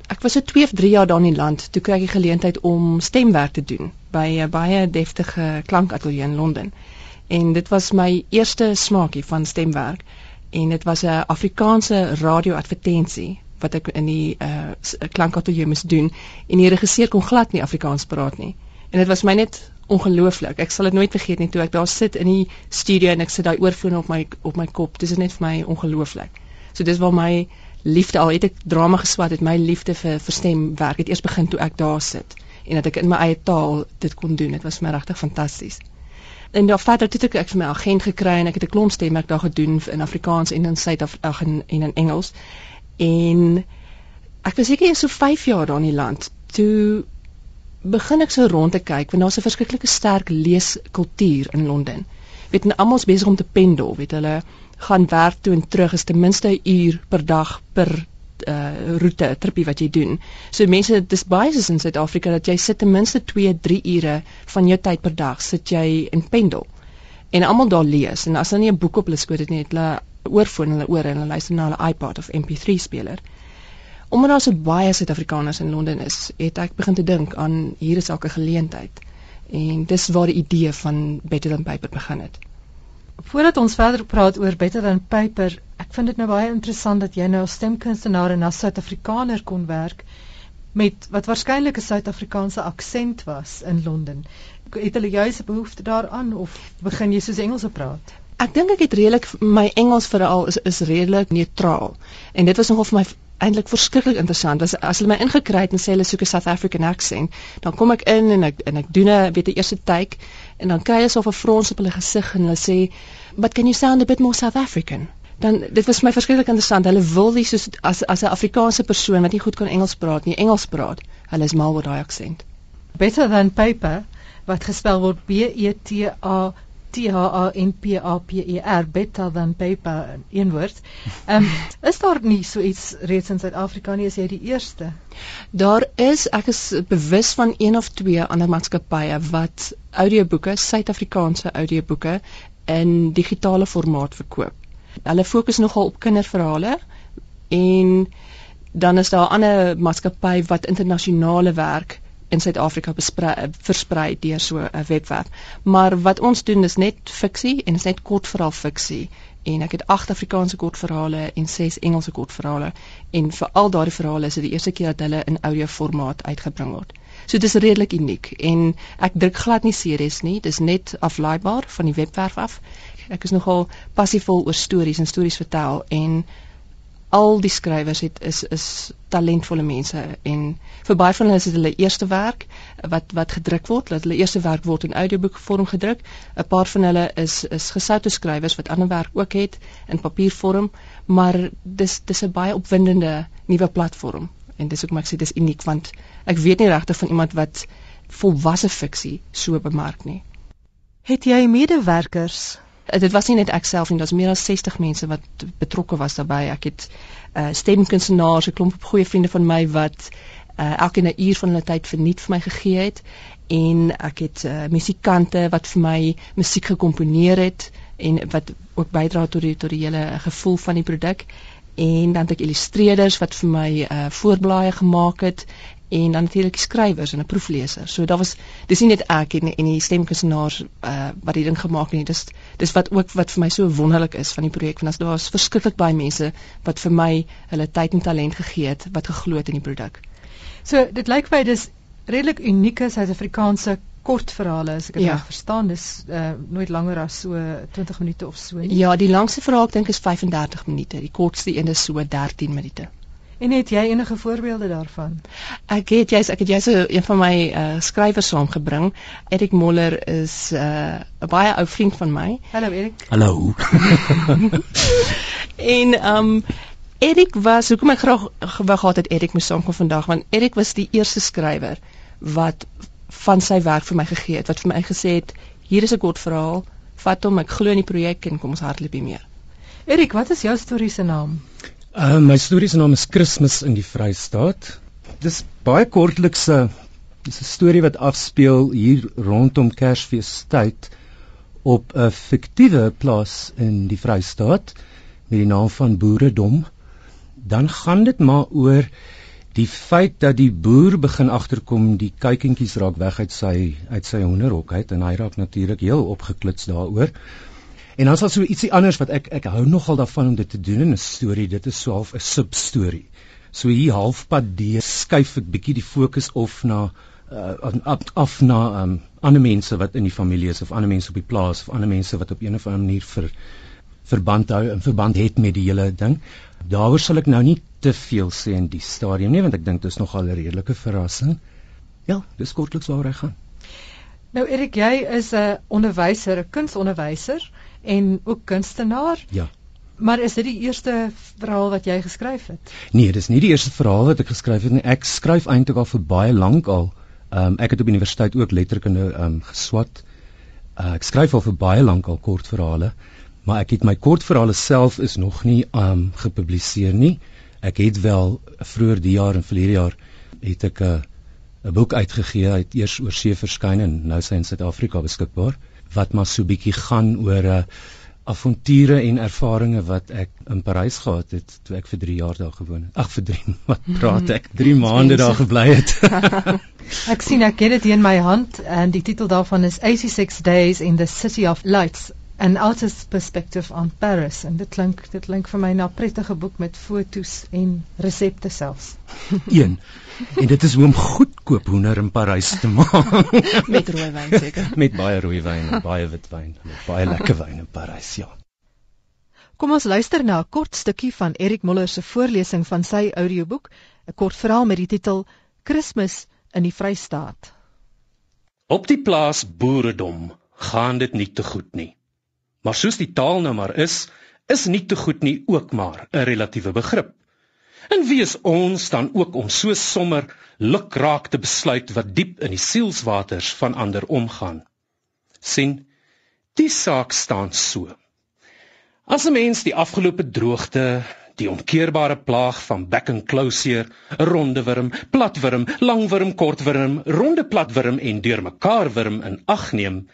E: ek was so 2 of 3 jaar daar in die land, toe kry ek die geleentheid om stemwerk te doen by 'n baie deftige klankateljee in Londen. En dit was my eerste smaakie van stemwerk en dit was 'n Afrikaanse radioadvertensie wat ek in die uh klankateljee moes doen en die regisseur kon glad nie Afrikaans praat nie. En dit was my net ongelooflik. Ek sal dit nooit vergeet nie toe ek daar sit in die studio en ek sit daai oorfone op my op my kop. Dit is net vir my ongelooflik. So dis waar my liefde al het ek drama geswat het my liefde vir vir stemwerk het eers begin toe ek daar sit en dat ek in my eie taal dit kon doen. Dit was my regtig fantasties. En daar verder het ek ek vir my agent gekry en ek het 'n klomp stemwerk daar gedoen in Afrikaans en in Suid-Afrika en in Engels. En ek was seker so 5 jaar daar in die land. Toe begin ek so rond te kyk want daar's 'n verskriklike sterk leeskultuur in Londen. Weet jy, almal is besig om te pendel, weet hulle gaan werk toe en terug is ten minste 'n uur per dag per uh roete tripie wat jy doen. So mense dis baie soos in Suid-Afrika dat jy sit ten minste 2, 3 ure van jou tyd per dag sit jy in pendel. En almal daar lees en as hulle nie 'n boek op hulle skoot het nie, het hulle oorfoon hulle ore en hulle luister na hulle iPad of MP3 speler. Omdat daar so baie Suid-Afrikaners in Londen is, het ek begin te dink aan hier is elke geleentheid. En dis waar die idee van Better Than Paper begin het.
A: Voordat ons verder praat oor Better Than Paper, ek vind dit nou baie interessant dat jy nou as stemkunstenaar en as Suid-Afrikaner kon werk met wat waarskynlik 'n Suid-Afrikaanse aksent was in Londen. Het hulle juis 'n behoefte daaraan of begin jy soos Engels praat?
E: Ek dink ek het redelik my Engels veral is is redelik neutraal. En dit was nogal vir my eintlik verskriklik interessant. As as hulle my ingekry het en sê hulle soek 'n South African accent, dan kom ek in en ek en ek doen 'n weet 'n eerste take en dan kry hulle so 'n frons op hulle gesig en hulle sê, "But can you sound a bit more South African?" Dan dit was my verskriklik interessant. Hulle wil nie soos as as 'n Afrikaanse persoon wat nie goed kan Engels praat nie, Engels praat. Hulle is mal oor daai aksent.
A: Better than paper wat gespel word B E T A T H A N P A P E R better than paper een woord. Ehm um, is daar nie so iets reeds in Suid-Afrika nie as jy die eerste?
E: Daar is ek is bewus van een of twee ander maatskappye wat audioboeke, Suid-Afrikaanse audioboeke in digitale formaat verkoop. Hulle fokus nogal op kinderverhale en dan is daar 'n ander maatskappy wat internasionale werk in Suid-Afrika versprei deur so 'n webwerf. Maar wat ons doen is net fiksie en is net kortverhaal fiksie en ek het 8 Afrikaanse kortverhale en 6 Engelse kortverhale en vir al daardie verhale is dit die eerste keer dat hulle in audio formaat uitgebring word. So dit is redelik uniek en ek druk glad nie series nie, dis net aflaaibaar van die webwerf af. Ek is nogal passievol oor stories en stories vertel en al die skrywers het is is talentvolle mense en vir baie van hulle is dit hulle eerste werk wat wat gedruk word, dat hulle eerste werk word in audioboek vorm gedruk. 'n Paar van hulle is is gesoute skrywers wat ander werk ook het in papiervorm, maar dis dis 'n baie opwindende nuwe platform en dis hoekom ek sê dis uniek want ek weet nie regtig van iemand wat volwasse fiksie so bemark nie.
A: Het jy medewerkers
E: dit was nie net ek self nie, daar's meer as 60 mense wat betrokke was daarbey. Ek het uh stemkunstenaars, 'n klomp goeie vriende van my wat uh elkeen 'n uur van hulle tyd verniet vir my gegee het. En ek het uh musikante wat vir my musiek gekomponeer het en wat ook bydra tot die tot die hele gevoel van die produk en dan het ek illustreerders wat vir my uh voorblaaie gemaak het en dan natuurlik skrywers en 'n proefleser. So daar was dis nie net ek en en die stemkunstenaars uh wat die ding gemaak het nie. Dis dis wat ook wat vir my so wonderlik is van die projek want daar was verskriklik baie mense wat vir my hulle tyd en talent gegee het wat geglo het in die produk.
A: So dit lyk vir my dis redelik unieke Suid-Afrikaanse kortverhale as ek dit ja. reg verstaan. Dis uh nooit langer as so 20 minute of so nie.
E: Ja, die langste verhaal dink is 35 minute. Die kortste een is so 13 minute.
A: En het jy enige voorbeelde daarvan?
E: Ek het jy's ek het jy so een van my uh, skrywers saamgebring. Erik Moller is uh, 'n baie ou vriend van my.
A: Hallo Erik.
C: Hallo.
E: en um Erik was hoekom ek graag gewou gehad het Erik moes saamkom vandag want Erik was die eerste skrywer wat van sy werk vir my gegee het wat vir my gesê het hier is 'n kort verhaal vat hom ek glo in die projek en kom ons hardloop hier meer.
A: Erik, wat is jou storie se naam?
F: Uh my storie se naam is Kersfees in die Vrystaat. Dis baie kortlikse dis 'n storie wat afspeel hier rondom Kersfeestyd op 'n fiktiewe plaas in die Vrystaat met die naam van Boeredom. Dan gaan dit maar oor Die feit dat die boer begin agterkom die kuikentjies raak weg uit sy uit sy hoenderhok uit en hy raak natuurlik heel opgeklits daaroor. En dan is daar so ietsie anders wat ek ek hou nogal daarvan om dit te doen in 'n storie. Dit is so half 'n substorie. So hier halfpad deur skuif ek bietjie die fokus of na uh, af, af na um, ander mense wat in die familie is of ander mense op die plaas of ander mense wat op een of ander manier vir verband hou en verband het met die hele ding. Daaroor sal ek nou nie te veel sê in die stadium nie want ek dink dit is nogal 'n redelike verrassing. Ja, dis kortliks waaroor hy gaan.
A: Nou Erik, jy is 'n onderwyser, 'n kunsonderwyser en ook kunstenaar.
F: Ja.
A: Maar is dit die eerste verhaal wat jy geskryf het?
F: Nee, dis nie die eerste verhaal wat ek geskryf het nie. Ek skryf eintlik al vir baie lank al. Um, ek het op universiteit ook letterkunde um, geswat. Uh, ek skryf al vir baie lank al kortverhale, maar ek het my kortverhale self is nog nie um, gepubliseer nie. Ek het wel vroeër die jaar en verlede jaar het ek 'n uh, 'n boek uitgegee, hy het eers oor see verskyn en nou sy in Suid-Afrika beskikbaar wat maar so bietjie gaan oor 'n uh, avonture en ervarings wat ek in Parys gehad het toe ek vir 3 jaar daar gewoon het. Ag vir 3, wat praat ek? 3 maande daar gebly het.
A: ek sien ek het dit in my hand en die titel daarvan is 86 Days in the City of Lights an artist's perspective on Paris en dit klink dit klink vir my na 'n prettige boek met fotos en resepte selfs.
F: Een. En dit is hoe om goedkoop hoender in Parys te maak
E: met rooi wyn seker.
F: met baie rooi wyn en baie wit wyn en baie lekker wyn in Parys, ja.
A: Kom ons luister na 'n kort stukkie van Erik Muller se voorlesing van sy audioboek, 'n kort verhaal met die titel Kersfees in die Vrystaat.
G: Op die plaas Boeredom gaan dit nie te goed nie. Maar soos die taal nou maar is, is nie te goed nie ook maar 'n relatiewe begrip. En wie is ons dan ook om so sommer lukraak te besluit wat diep in die sielswaters van ander omgaan? sien, die saak staan so. As 'n mens die afgelope droogte, die omkeerbare plaag van back and closure, ronde wurm, platwurm, langwurm, kortwurm, ronde platwurm en deurmekaar wurm in ag neem,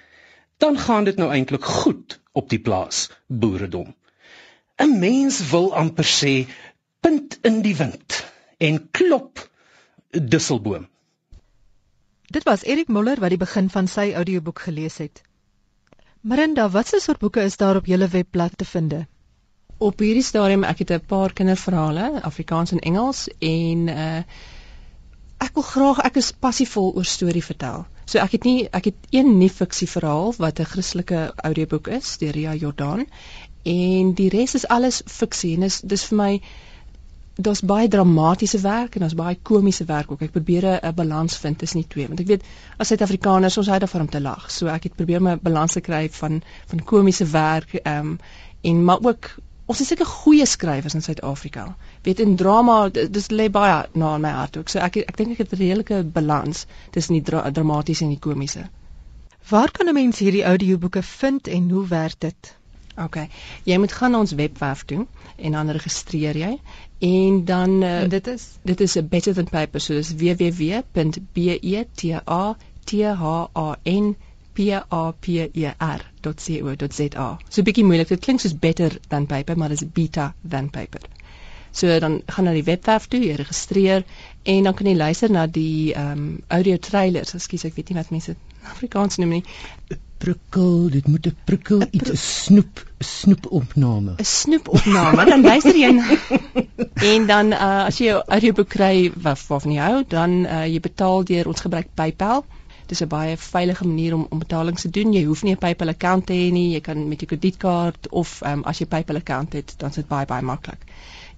G: dan gaan dit nou eintlik goed op die plaas boeredom. 'n Mens wil amper sê punt in die wind en klop dusselboom.
A: Dit was Erik Muller wat die begin van sy audioboek gelees het. Marinda, watse soort boeke is daar op julle webblad te vind?
E: Op hierdie stadium ek het 'n paar kinderverhale, Afrikaans en Engels en uh ek wil graag ek is passievol oor storie vertel. So ek het nie ek het een nie fiksie verhaal wat 'n Christelike audioboek is deur Ria Jordan en die res is alles fiksie en dis dis vir my daar's baie dramatiese werk en daar's baie komiese werk ook. Ek probeer 'n balans vind tussen die twee want ek weet as Suid-Afrikaners ons hou daarvan om te lag. So ek het probeer my balans te kry van van komiese werk ehm um, en maar ook ons is seker goeie skrywers in Suid-Afrika. Weet in drama dis lê baie na in my hart ook. So ek ek dink ek het 'n redelike balans tussen die dra dramatiese en die komiese.
A: Waar kan 'n mens hierdie audioboeke vind en hoe werk dit?
E: OK. Jy moet gaan na ons webwerf toe en dan registreer jy en dan uh,
A: en dit is
E: dit is 'n better than paper so dis www.better.than p-a-p-e-r.co.za. So 'n bietjie moeilik. Dit klink soos better than paper, maar dit is beta than paper. So dan gaan na die webwerf toe, jy registreer en dan kan jy luister na die ehm um, audio trailers. Ekskuus, ek weet nie wat mense Afrikaans noem nie.
F: Prikkel, dit moet 'n prikkel iets 'n snoep, 'n snoepopname.
E: 'n Snoepopname. Dan luister jy na en dan uh, as jy jou audioboek kry wat waarvan jy hou, dan uh, jy betaal deur ons gebruik PayPal dis 'n baie veilige manier om om betalings te doen. Jy hoef nie 'n PayPal account te hê nie. Jy kan met jou kredietkaart of um, as jy PayPal account het, dan is dit baie baie maklik.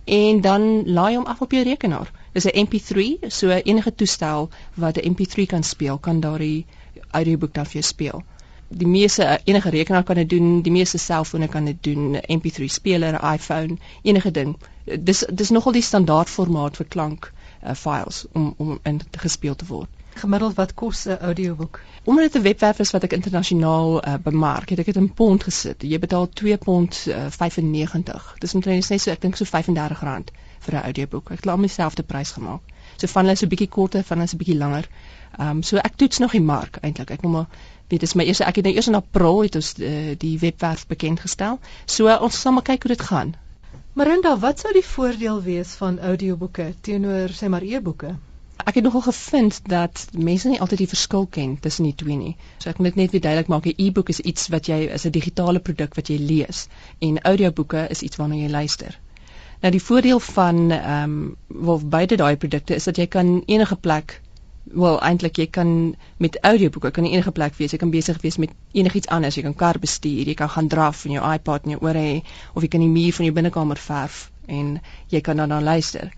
E: En dan laai hom af op jou rekenaar. Dis 'n MP3, so enige toestel wat 'n MP3 kan speel, kan daardie audioboek dan vir jou speel. Die meeste enige rekenaar kan dit doen, die meeste selfone kan dit doen, 'n MP3 speler, iPhone, enige ding. Dis dis nogal die standaard formaat vir klank uh, files om om in gespeel te word
A: gemiddeld wat kos 'n audioboek?
E: Omdat dit 'n webwerf is wat ek internasionaal uh, bemark, het ek dit in pond gesit. Jy betaal 2 pond uh, 95. Dis omtrent net so ek dink so R35 vir 'n audioboek. Ek het al dieselfde prys gemaak. So van hulle is 'n bietjie korter, van hulle is 'n bietjie langer. Ehm um, so ek toets nog die mark eintlik. Ek moet maar weet dis my eerste ek het nou eers in April het ons uh, die webwerf bekend gestel. So uh, ons sal maar kyk hoe dit gaan.
A: Marinda, wat sou die voordeel wees van audioboeke teenoor sê maar e-boeke?
E: Ek het nogal gevind dat mense nie altyd die verskil ken tussen die twee nie. So ek moet dit net weer duidelik maak, 'n e-boek is iets wat jy is 'n digitale produk wat jy lees en audioboeke is iets waarna jy luister. Nou die voordeel van ehm um, wel beide daai produkte is dat jy kan enige plek wel eintlik jy kan met audioboeke kan enige plek wees. Jy kan besig wees met enigiets anders. Jy kan kar bestuur, jy kan gaan draf in jou iPad in jou ore hê of jy kan die muur van jou binnekamer verf en jy kan dan luister.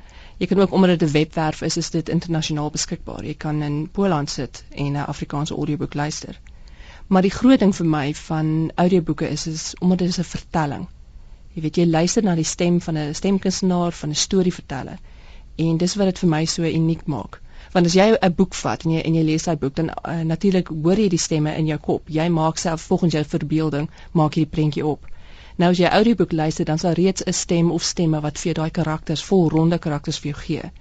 E: Jy kan ook omdat dit 'n webwerf is, is dit internasionaal beskikbaar. Jy kan in Poland sit en 'n Afrikaanse audioboek luister. Maar die groot ding vir my van audioboeke is is omdat dit 'n vertelling. Jy weet jy luister na die stem van 'n stemkunstenaar, van 'n storieverteller. En dis wat dit vir my so uniek maak. Want as jy 'n boek vat en jy en jy lees daai boek dan uh, natuurlik hoor jy die stemme in jou kop. Jy maak self volgens jou verbeelding maak jy die prentjie op. Nou as jy audioboek luister, dan sal reeds 'n stem of stemme wat vir jou daai karakters, vol ronde karakters vir jou gee.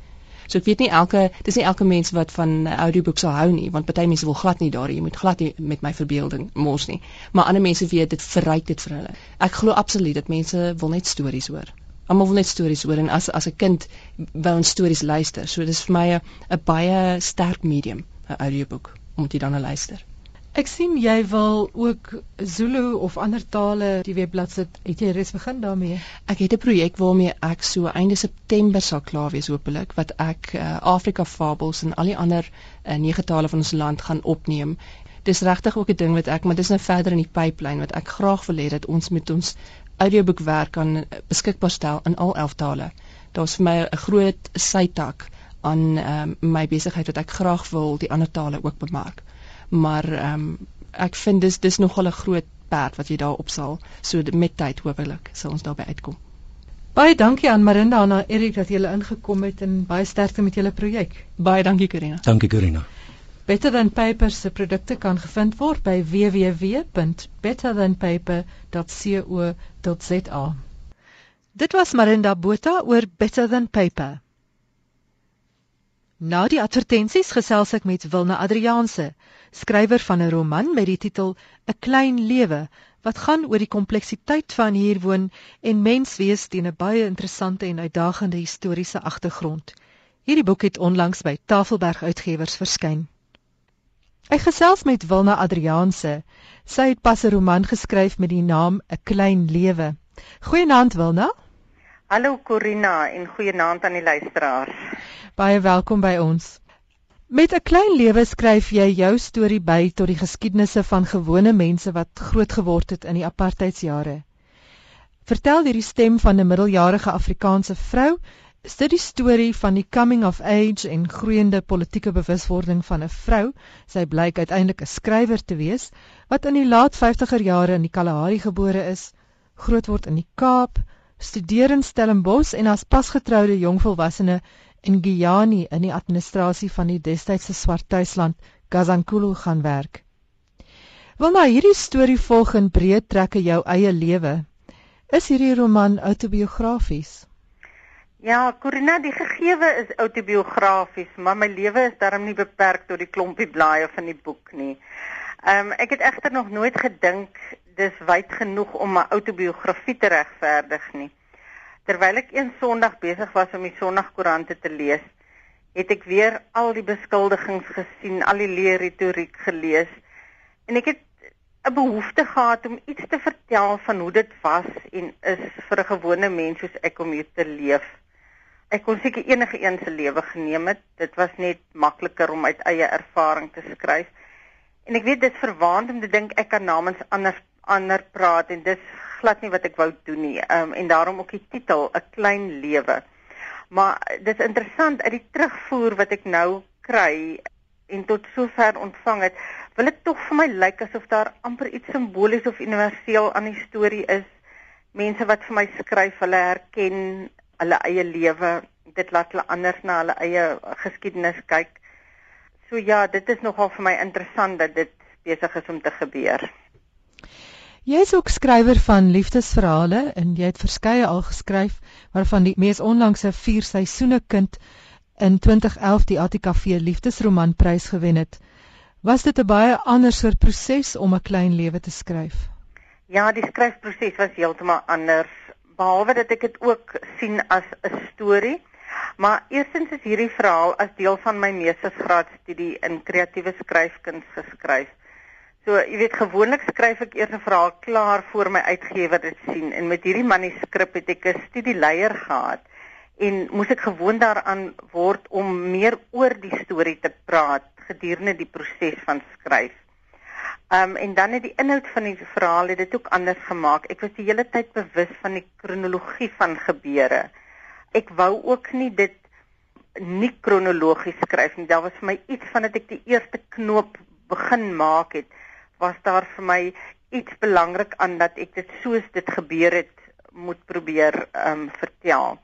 E: So ek weet nie elke dis nie elke mens wat van audioboek sal hou nie, want party mense wil glad nie daar, jy moet glad nie met my verbeelding mos nie. Maar ander mense weet dit verryk dit vir hulle. Ek glo absoluut dat mense wil net stories hoor. Almal wil net stories hoor en as as 'n kind wil ons stories luister. So dis vir my 'n baie sterk medium, 'n audioboek om dit dan te luister.
A: Ek sien jy wil ook Zulu of ander tale die webblad sit. Het jy reeds begin daarmee?
E: Ek het 'n projek waarmee ek so einde September sal klaar wees hopelik wat ek uh, Afrika Fables en al die ander uh, nege tale van ons land gaan opneem. Dis regtig ook 'n ding wat ek, maar dis nou verder in die pipeline wat ek graag wil hê dat ons met ons audioboekwerk kan eh, beskikbaar stel in al 11 tale. Daar's vir my 'n groot sytak aan um, my besigheid wat ek graag wil die ander tale ook bemark maar ehm um, ek vind dis dis nogal 'n groot perd wat jy daar op sal so met tyd hopelik sal ons daarby uitkom.
A: Baie dankie aan Marinda en aan Erik dat julle ingekom het en baie sterkte met julle projek.
E: Baie dankie Karina.
F: Dankie Karina.
A: Better Than Paper se produkte kan gevind word by www.betterthanpaper.co.za. Dit was Marinda Botha oor Better Than Paper. Na die advertensies gesels ek met Wilna Adrianse skrywer van 'n roman met die titel 'n klein lewe wat gaan oor die kompleksiteit van hier woon en menswees teen 'n baie interessante en uitdagende historiese agtergrond. Hierdie boek het onlangs by Tafelberg Uitgewers verskyn. Ek gesels met Wilna Adrianse. Sy het pas 'n roman geskryf met die naam 'n klein lewe. Goeienaand Wilna.
H: Hallo Corina en goeienaand aan die luisteraars.
A: Baie welkom by ons. Met 'n klein lewe skryf jy jou storie by tot die geskiedenisse van gewone mense wat groot geword het in die apartheidsjare. Vertel hierdie stem van 'n middeljarige Afrikaanse vrou, is dit die storie van die coming of age en groeiende politieke bewuswording van 'n vrou, sy blyk uiteindelik 'n skrywer te wees, wat in die laat 50er jare in die Kalahari gebore is, groot word in die Kaap, studeer in Stellenbosch en as pasgetroude jongvolwassene in Giyani in die administrasie van die destydse swart tuisland Gazankulu gaan werk. Wil maar hierdie storie volg in breë trekke jou eie lewe. Is hierdie roman autobiografies?
H: Ja, Corina, die gegewe is autobiografies, maar my lewe is darm nie beperk tot die klompie blaaie van die boek nie. Ehm um, ek het egter nog nooit gedink dis wyd genoeg om 'n autobiografie te regverdig nie. Terwyl ek een Sondag besig was om die Sondagkoerante te lees, het ek weer al die beskuldigings gesien, al die leer retoriek gelees en ek het 'n behoefte gehad om iets te vertel van hoe dit was en is vir 'n gewone mens soos ek om hier te leef. Ek kon seker enige een se lewe geneem het. Dit was net makliker om uit eie ervaring te skryf. En ek weet dit verwaand om te dink ek kan namens ander ander praat en dis glad nie wat ek wou doen nie. Ehm um, en daarom ook die titel 'n klein lewe. Maar dis interessant uit die terugvoer wat ek nou kry en tot sover ontvang het, wil dit tog vir my lyk asof daar amper iets simbolies of universeel aan die storie is. Mense wat vir my skryf, hulle herken hulle eie lewe. Dit laat hulle anders na hulle eie geskiedenis kyk. So ja, dit is nogal vir my interessant dat dit besig is om te gebeur.
A: Jy is ook skrywer van liefdesverhale en jy het verskeie al geskryf waarvan die mees onlangse 4 seisoene kind in 2011 die ATKV liefdesromanprys gewen het. Was dit 'n baie ander soort proses om 'n klein lewe te skryf?
H: Ja, die skryfproses was heeltemal anders, behalwe dat ek dit ook sien as 'n storie. Maar eerstens is hierdie verhaal as deel van my meestersgraadstudie in kreatiewe skryfkuns geskryf. So, jy weet gewoonlik skryf ek eers 'n verhaal klaar voor my uitgewer dit sien en met hierdie manuskrip het ek 'n studieleier gehad en moes ek gewoon daaraan word om meer oor die storie te praat gedurende die proses van skryf. Um en dan het die inhoud van die verhaal het dit ook anders gemaak. Ek was die hele tyd bewus van die kronologie van gebeure. Ek wou ook nie dit nie kronologies skryf nie. Daar was vir my iets van dat ek die eerste knoop begin maak het, was daar vir my iets belangrik aan dat ek dit soos dit gebeur het moet probeer um vertel.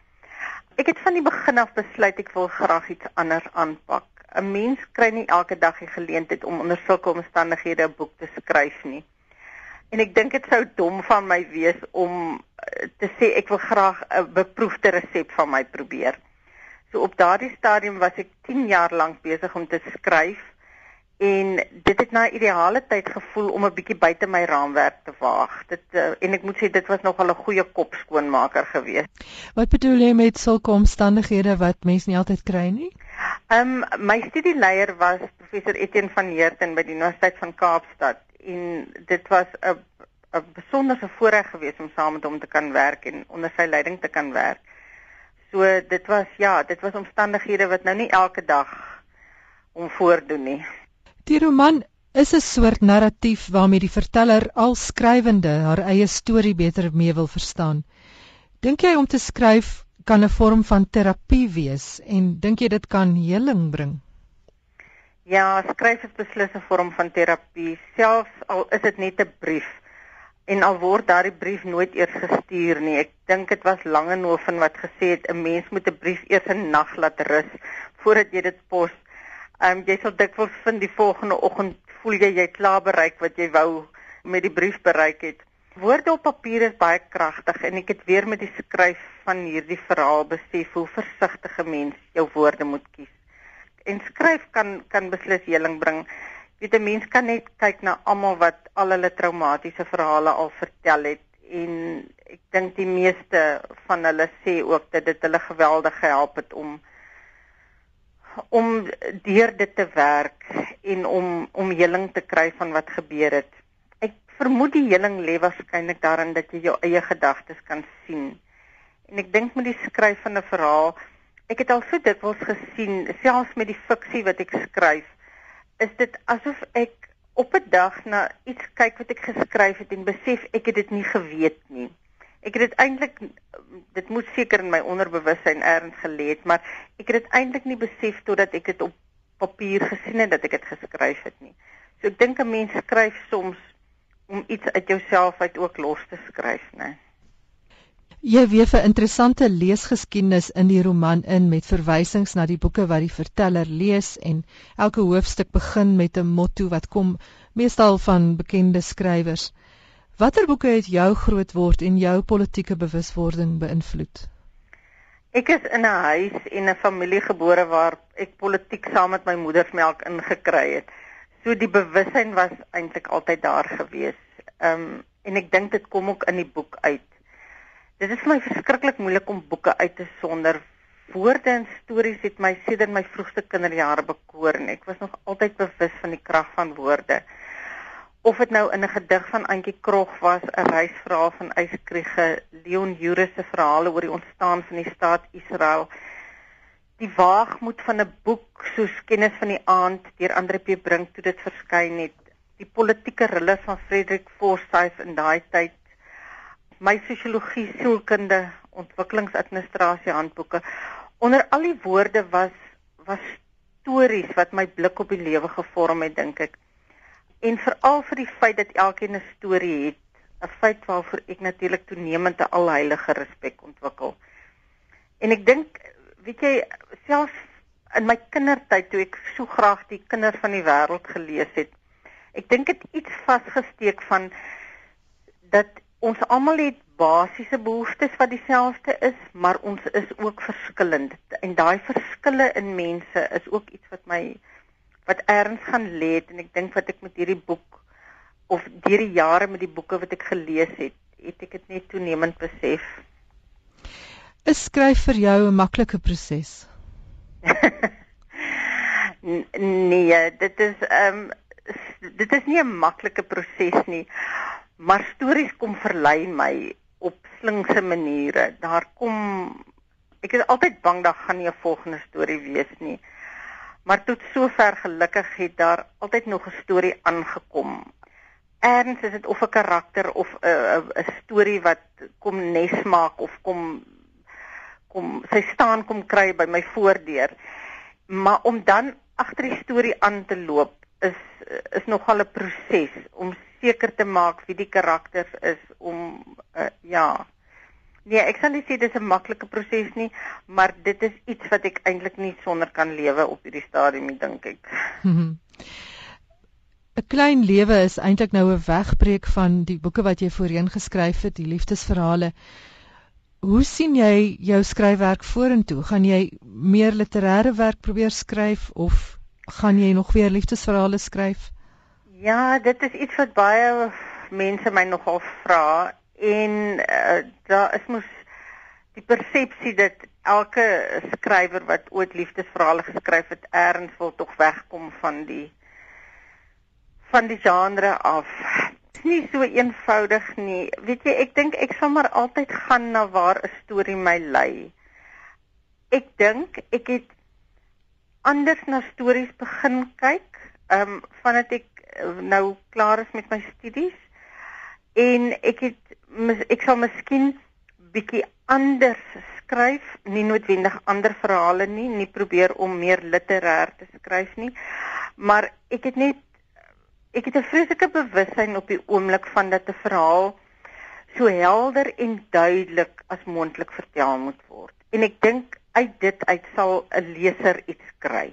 H: Ek het van die begin af besluit ek wil graag iets anders aanpak. 'n mens kry nie elke dag die geleentheid om onder sulke omstandighede 'n boek te skryf nie. En ek dink dit sou dom van my wees om eh, te sê ek wil graag 'n beproefde resep van my probeer. So op daardie stadium was ek 10 jaar lank besig om te skryf en dit het na ideale tyd gevoel om 'n bietjie buite my raamwerk te waag. Dit uh, en ek moet sê dit was nogal 'n goeie kop skoonmaker geweest.
A: Wat bedoel jy met sulke omstandighede wat mense nie altyd kry nie?
H: Ehm um, my studieleier was professor Etienne van Heerden by die Universiteit van Kaapstad en dit was 'n 'n besonderse voorreg geweest om saam met hom te kan werk en onder sy leiding te kan werk. So dit was ja, dit was omstandighede wat nou nie elke dag om voordoen nie.
A: Die roman is 'n soort narratief waarmee die verteller al skrywende haar eie storie beter mee wil verstaan. Dink jy om te skryf kan 'n vorm van terapie wees en dink jy dit kan heling bring?
H: Ja, skryf is beslis 'n vorm van terapie, selfs al is dit net 'n brief en al word daardie brief nooit eers gestuur nie. Ek dink dit was Langehoven wat gesê het 'n mens moet 'n brief eers 'n nag laat rus voordat jy dit pos. Ehm um, jy sal dikwels vind die volgende oggend voel jy jy klaar bereik wat jy wou met die brief bereik het. Woorde op papier is baie kragtig en ek het weer met die skryf van hierdie verhaal besef hoe versigtig 'n mens jou woorde moet kies. En skryf kan kan beslis heling bring. Weet 'n mens kan net kyk na almal wat al hulle traumatiese verhale al vertel het en ek dink die meeste van hulle sê ook dat dit hulle geweldig gehelp het om om deur dit te werk en om om heling te kry van wat gebeur het vermoed die heling lê waarskynlik daarin dat jy jou eie gedagtes kan sien. En ek dink met die skryf van 'n verhaal, ek het al so dikwels gesien, selfs met die fiksie wat ek skryf, is dit asof ek op 'n dag na iets kyk wat ek geskryf het en besef ek het dit nie geweet nie. Ek het dit eintlik dit moet seker in my onderbewussyn erns gelê het, maar ek het dit eintlik nie besef totdat ek dit op papier gesien het dat ek dit geskryf het nie. So ek dink 'n mens skryf soms om iets uit jouself uit ook los te skryf, né?
A: Jy weef 'n interessante leesgeskiedenis in die roman in met verwysings na die boeke wat die verteller lees en elke hoofstuk begin met 'n motto wat kom meestal van bekende skrywers. Watter boeke het jou grootword en jou politieke bewuswording beïnvloed?
H: Ek is in 'n huis en 'n familie gebore waar ek politiek saam met my moedersmelk ingekry het. So die bewussyn was eintlik altyd daar gewees. Ehm um, en ek dink dit kom ook in die boek uit. Dit is vir my verskriklik moeilik om boeke uit te sonder. Woorde en stories het my sedert my vroegste kinderjare bekoor en ek was nog altyd bewus van die krag van woorde. Of dit nou in 'n gedig van Antjie Krog was, 'n reisverhaal van Eyskriege, Leon Juris se verhale oor die ontstaan van die staat Israel die waagmoed van 'n boek soos Kennis van die aand deur Andre P. Brink toe dit verskyn het. Die politieke rille van Frederik Forsyth in daai tyd. My sosiologie sielkunde ontwikkelingsadministrasie handboeke. Onder al die woorde was was stories wat my blik op die lewe gevorm het dink ek en veral vir die feit dat elkeen 'n storie het 'n feit waarvoor ek natuurlik toenemend 'n alheilige respek ontwikkel en ek dink weet jy selfs in my kindertyd toe ek so graag die kinders van die wêreld gelees het. Ek dink dit iets vasgesteek van dat ons almal het basiese behoeftes wat dieselfde is, maar ons is ook verskillend en daai verskille in mense is ook iets wat my wat erns gaan lê en ek dink wat ek met hierdie boek of deur die jare met die boeke wat ek gelees het, het ek dit net toenemend besef
A: Is skryf vir jou 'n maklike proses?
H: nee, dit is ehm um, dit is nie 'n maklike proses nie. Maar stories kom verlei my op slinkse maniere. Daar kom ek is altyd bang daar gaan nie 'n volgende storie wees nie. Maar tot sover gelukkig het daar altyd nog 'n storie aangekom. Erns is dit of 'n karakter of 'n 'n storie wat kom nes maak of kom kom sy staan kom kry by my voordeur. Maar om dan agter die storie aan te loop is is nogal 'n proses om seker te maak wie die karakters is om uh, ja. Nee, ek sal nie sê dis 'n maklike proses nie, maar dit is iets wat ek eintlik nie sonder kan lewe op hierdie stadium nie, dink ek.
A: 'n Klein lewe is eintlik nou 'n wegbreek van die boeke wat jy voorheen geskryf het, die liefdesverhale. Hoe sien jy jou skryfwerk vorentoe? Gaan jy meer literêre werk probeer skryf of gaan jy nog weer liefdesverhale skryf?
H: Ja, dit is iets wat baie mense my nogal vra en uh, daar is mos die persepsie dat elke skrywer wat ooit liefdesverhale geskryf het, erns wil tog wegkom van die van die genre af. Dit is nie so eenvoudig nie. Weet jy, ek dink ek sal maar altyd gaan na waar 'n storie my lei. Ek dink ek het anders na stories begin kyk, ehm um, vandat ek eh, nou klaar is met my studies en ek het ek sal miskien bietjie anders skryf, nie noodwendig ander verhale nie, nie probeer om meer literêr te skryf nie, maar ek het net ek het 'n vreeslike bewussyn op die oomblik van dat 'n verhaal so helder en duidelik as moontlik vertel moet word. En ek dink uit dit uit sal 'n leser iets kry.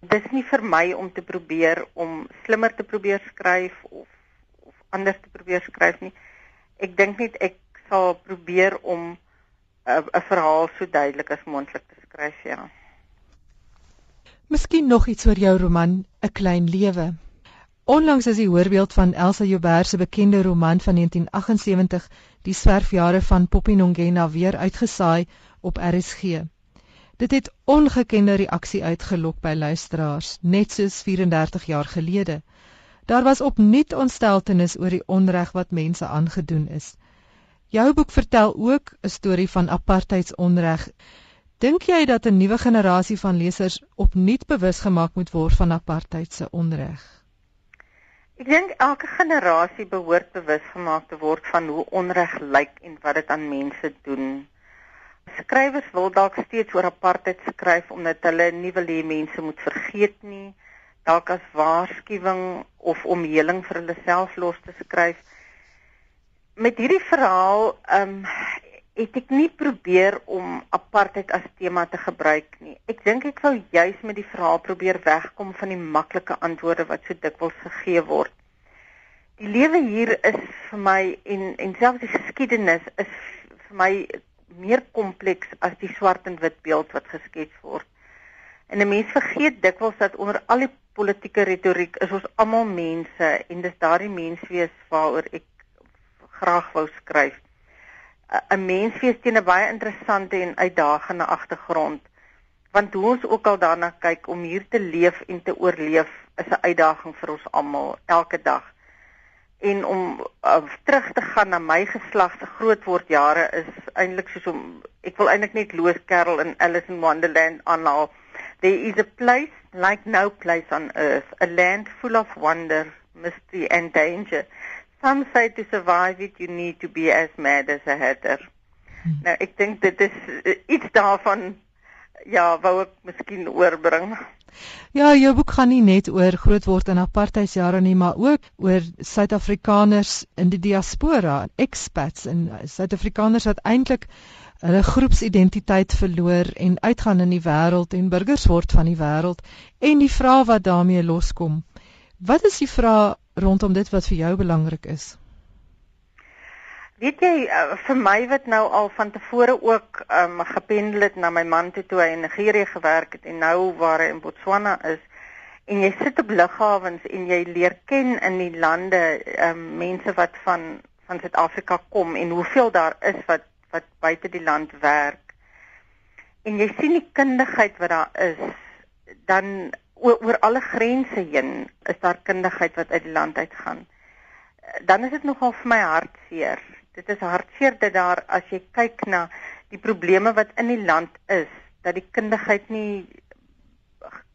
H: Dis nie vir my om te probeer om slimmer te probeer skryf of of anders te probeer skryf nie. Ek dink net ek sal probeer om 'n 'n verhaal so duidelik as moontlik te skryf, ja.
A: Miskien nog iets oor jou roman 'n klein lewe. Onlangs is die voorbeeld van Elsa Joubert se bekende roman van 1978, Die swerfjare van Poppy Nongena weer uitgesaai op RSG. Dit het ongekende reaksie uitgelok by luisteraars, net soos 34 jaar gelede. Daar was opnuut ontsteltenis oor die onreg wat mense aangedoen is. Jou boek vertel ook 'n storie van apartheidsonreg. Dink jy dat 'n nuwe generasie van lesers opnuut bewus gemaak moet word van apartheid se onreg?
H: Ek dink elke generasie behoort bewus gemaak te word van hoe onreg lyk en wat dit aan mense doen. Skrywers wil dalk steeds oor apartheid skryf omdat hulle nie wil hê mense moet vergeet nie, dalk as waarskuwing of om heling vir hulle self los te skryf. Met hierdie verhaal, ehm um, het ek nie probeer om apartheid as tema te gebruik nie. Ek dink ek wou juis met die verhaal probeer wegkom van die maklike antwoorde wat so dikwels gegee word. Die lewe hier is vir my en en selfs die geskiedenis is vir my meer kompleks as die swart en wit beeld wat geskets word. En 'n mens vergeet dikwels dat onder al die politieke retoriek is ons almal mense en dis daardie menswees waaroor ek graag wou skryf. 'n Menswees teen 'n baie interessante en uitdagende agtergrond. Want hoe ons ook al daarna kyk om hier te leef en te oorleef is 'n uitdaging vir ons almal elke dag en om uh, terug te gaan na my geslag se grootword jare is eintlik soos om ek wil eintlik net Lois Carroll in Alice in Wonderland aanhaal there is a place like no place on earth a land full of wonder mystery and danger. Some say to survive it you need to be as mad as a hatter. Hmm. nou ek dink dit is uh, iets daarvan ja wou ek miskien oorbring.
A: Ja, jou boek gaan nie net oor grootword in apartheidsjare nie, maar ook oor Suid-Afrikaners in die diaspora, expats en Suid-Afrikaners wat eintlik hulle groepsidentiteit verloor en uitgaan in die wêreld en burgers word van die wêreld en die vrae wat daarmee loskom. Wat is die vrae rondom dit wat vir jou belangrik is?
H: Weet jy uh, vir my wat nou al van tevore ook um, gependel het na my man toe toe hy in Nigerië gewerk het en nou waar hy in Botswana is en jy sit op lughawens en jy leer ken in die lande um, mense wat van van Suid-Afrika kom en hoeveel daar is wat wat buite die land werk en jy sien die kundigheid wat daar is, dan oor, oor alle grense heen is daar kundigheid wat uit die land uitgaan. Dan is dit nogal vir my hartseer. Dit is hartseer dat daar as jy kyk na die probleme wat in die land is, dat die kundigheid nie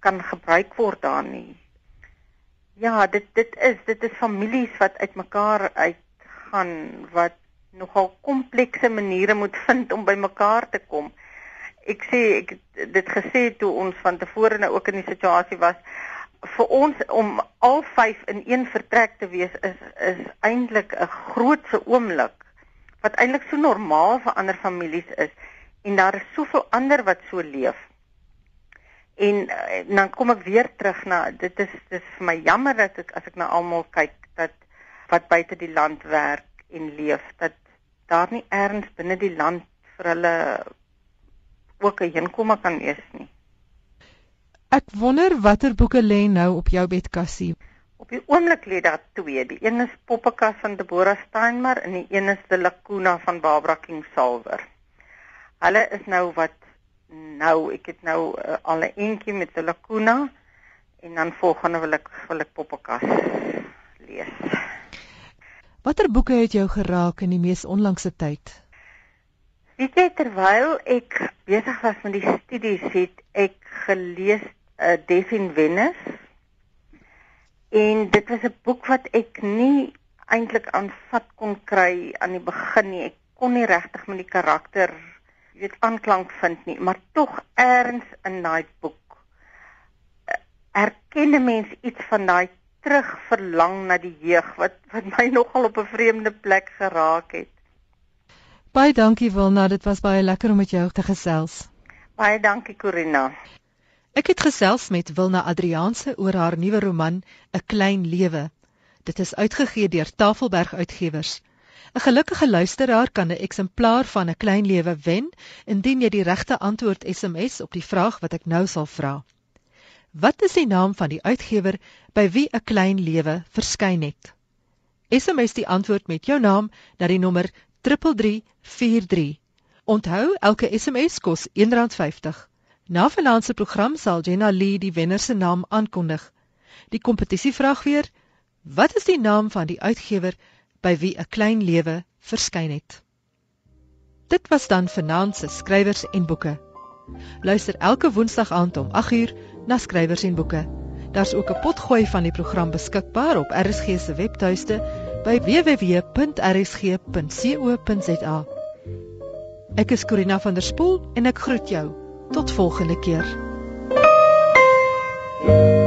H: kan gebruik word daar nie. Ja, dit dit is dit is families wat uitmekaar uitgaan wat nogal komplekse maniere moet vind om by mekaar te kom ek sê ek dit gesê toe ons van tevore nou ook in die situasie was vir ons om al vyf in een vertrek te wees is is eintlik 'n grootse oomblik wat eintlik so normaal vir ander families is en daar is soveel ander wat so leef. En, en dan kom ek weer terug na dit is dis vir my jammer dat ek as ek na almal kyk dat wat buite die land werk en leef dat daar nie erns binne die land vir hulle ook 'n heenkome kan wees nie.
A: Ek wonder watter boeke lê nou op jou bedkassie.
H: Op die oomblik lê daar twee. Die een is Poppekas van Deborah Steinmar en die een is The Lacuna van Barbara Kingsolver. Hulle is nou wat nou, ek het nou uh, al 'n entjie met The Lacuna en dan volgende wil ek wil ek Poppekas lees.
A: Watter boeke het jou geraak in die mees onlangse tyd?
H: Weet jy terwyl ek besig was met die studies het ek gelees uh, eh, Death in Venice en dit was 'n boek wat ek nie eintlik aanvat kon kry aan die begin nie. Ek kon nie regtig met die karakter weet aanklank vind nie, maar tog eers in daai boek uh, erken 'n mens iets van daai terugverlang na die jeug wat wat my nogal op 'n vreemde plek geraak het.
A: Baie dankie Wilna, dit was baie lekker om met jou te gesels.
H: Baie dankie Corina.
A: Ek het gesels met Wilna Adrianse oor haar nuwe roman 'n klein lewe. Dit is uitgegee deur Tafelberg Uitgewers. 'n Gelukkige luisteraar kan 'n eksemplaar van 'n klein lewe wen indien jy die regte antwoord SMS op die vraag wat ek nou sal vra. Wat is die naam van die uitgewer by wie 'n klein lewe verskyn het? SMS die antwoord met jou naam na die nommer 3343. Onthou, elke SMS kos R1.50. Na vanaand se program sal Jenna Lee die wenner se naam aankondig. Die kompetisievraag weer: Wat is die naam van die uitgewer by wie 'n klein lewe verskyn het? Dit was dan vanaand se skrywers en boeke. Luister elke woensdag aand om 8uur na skrywers en boeke. Daar's ook 'n potgooi van die program beskikbaar op RSG se webtuiste by www.rsg.co.za. Ek is Corina van der Spool en ek groet jou. Tot volgende keer. thank you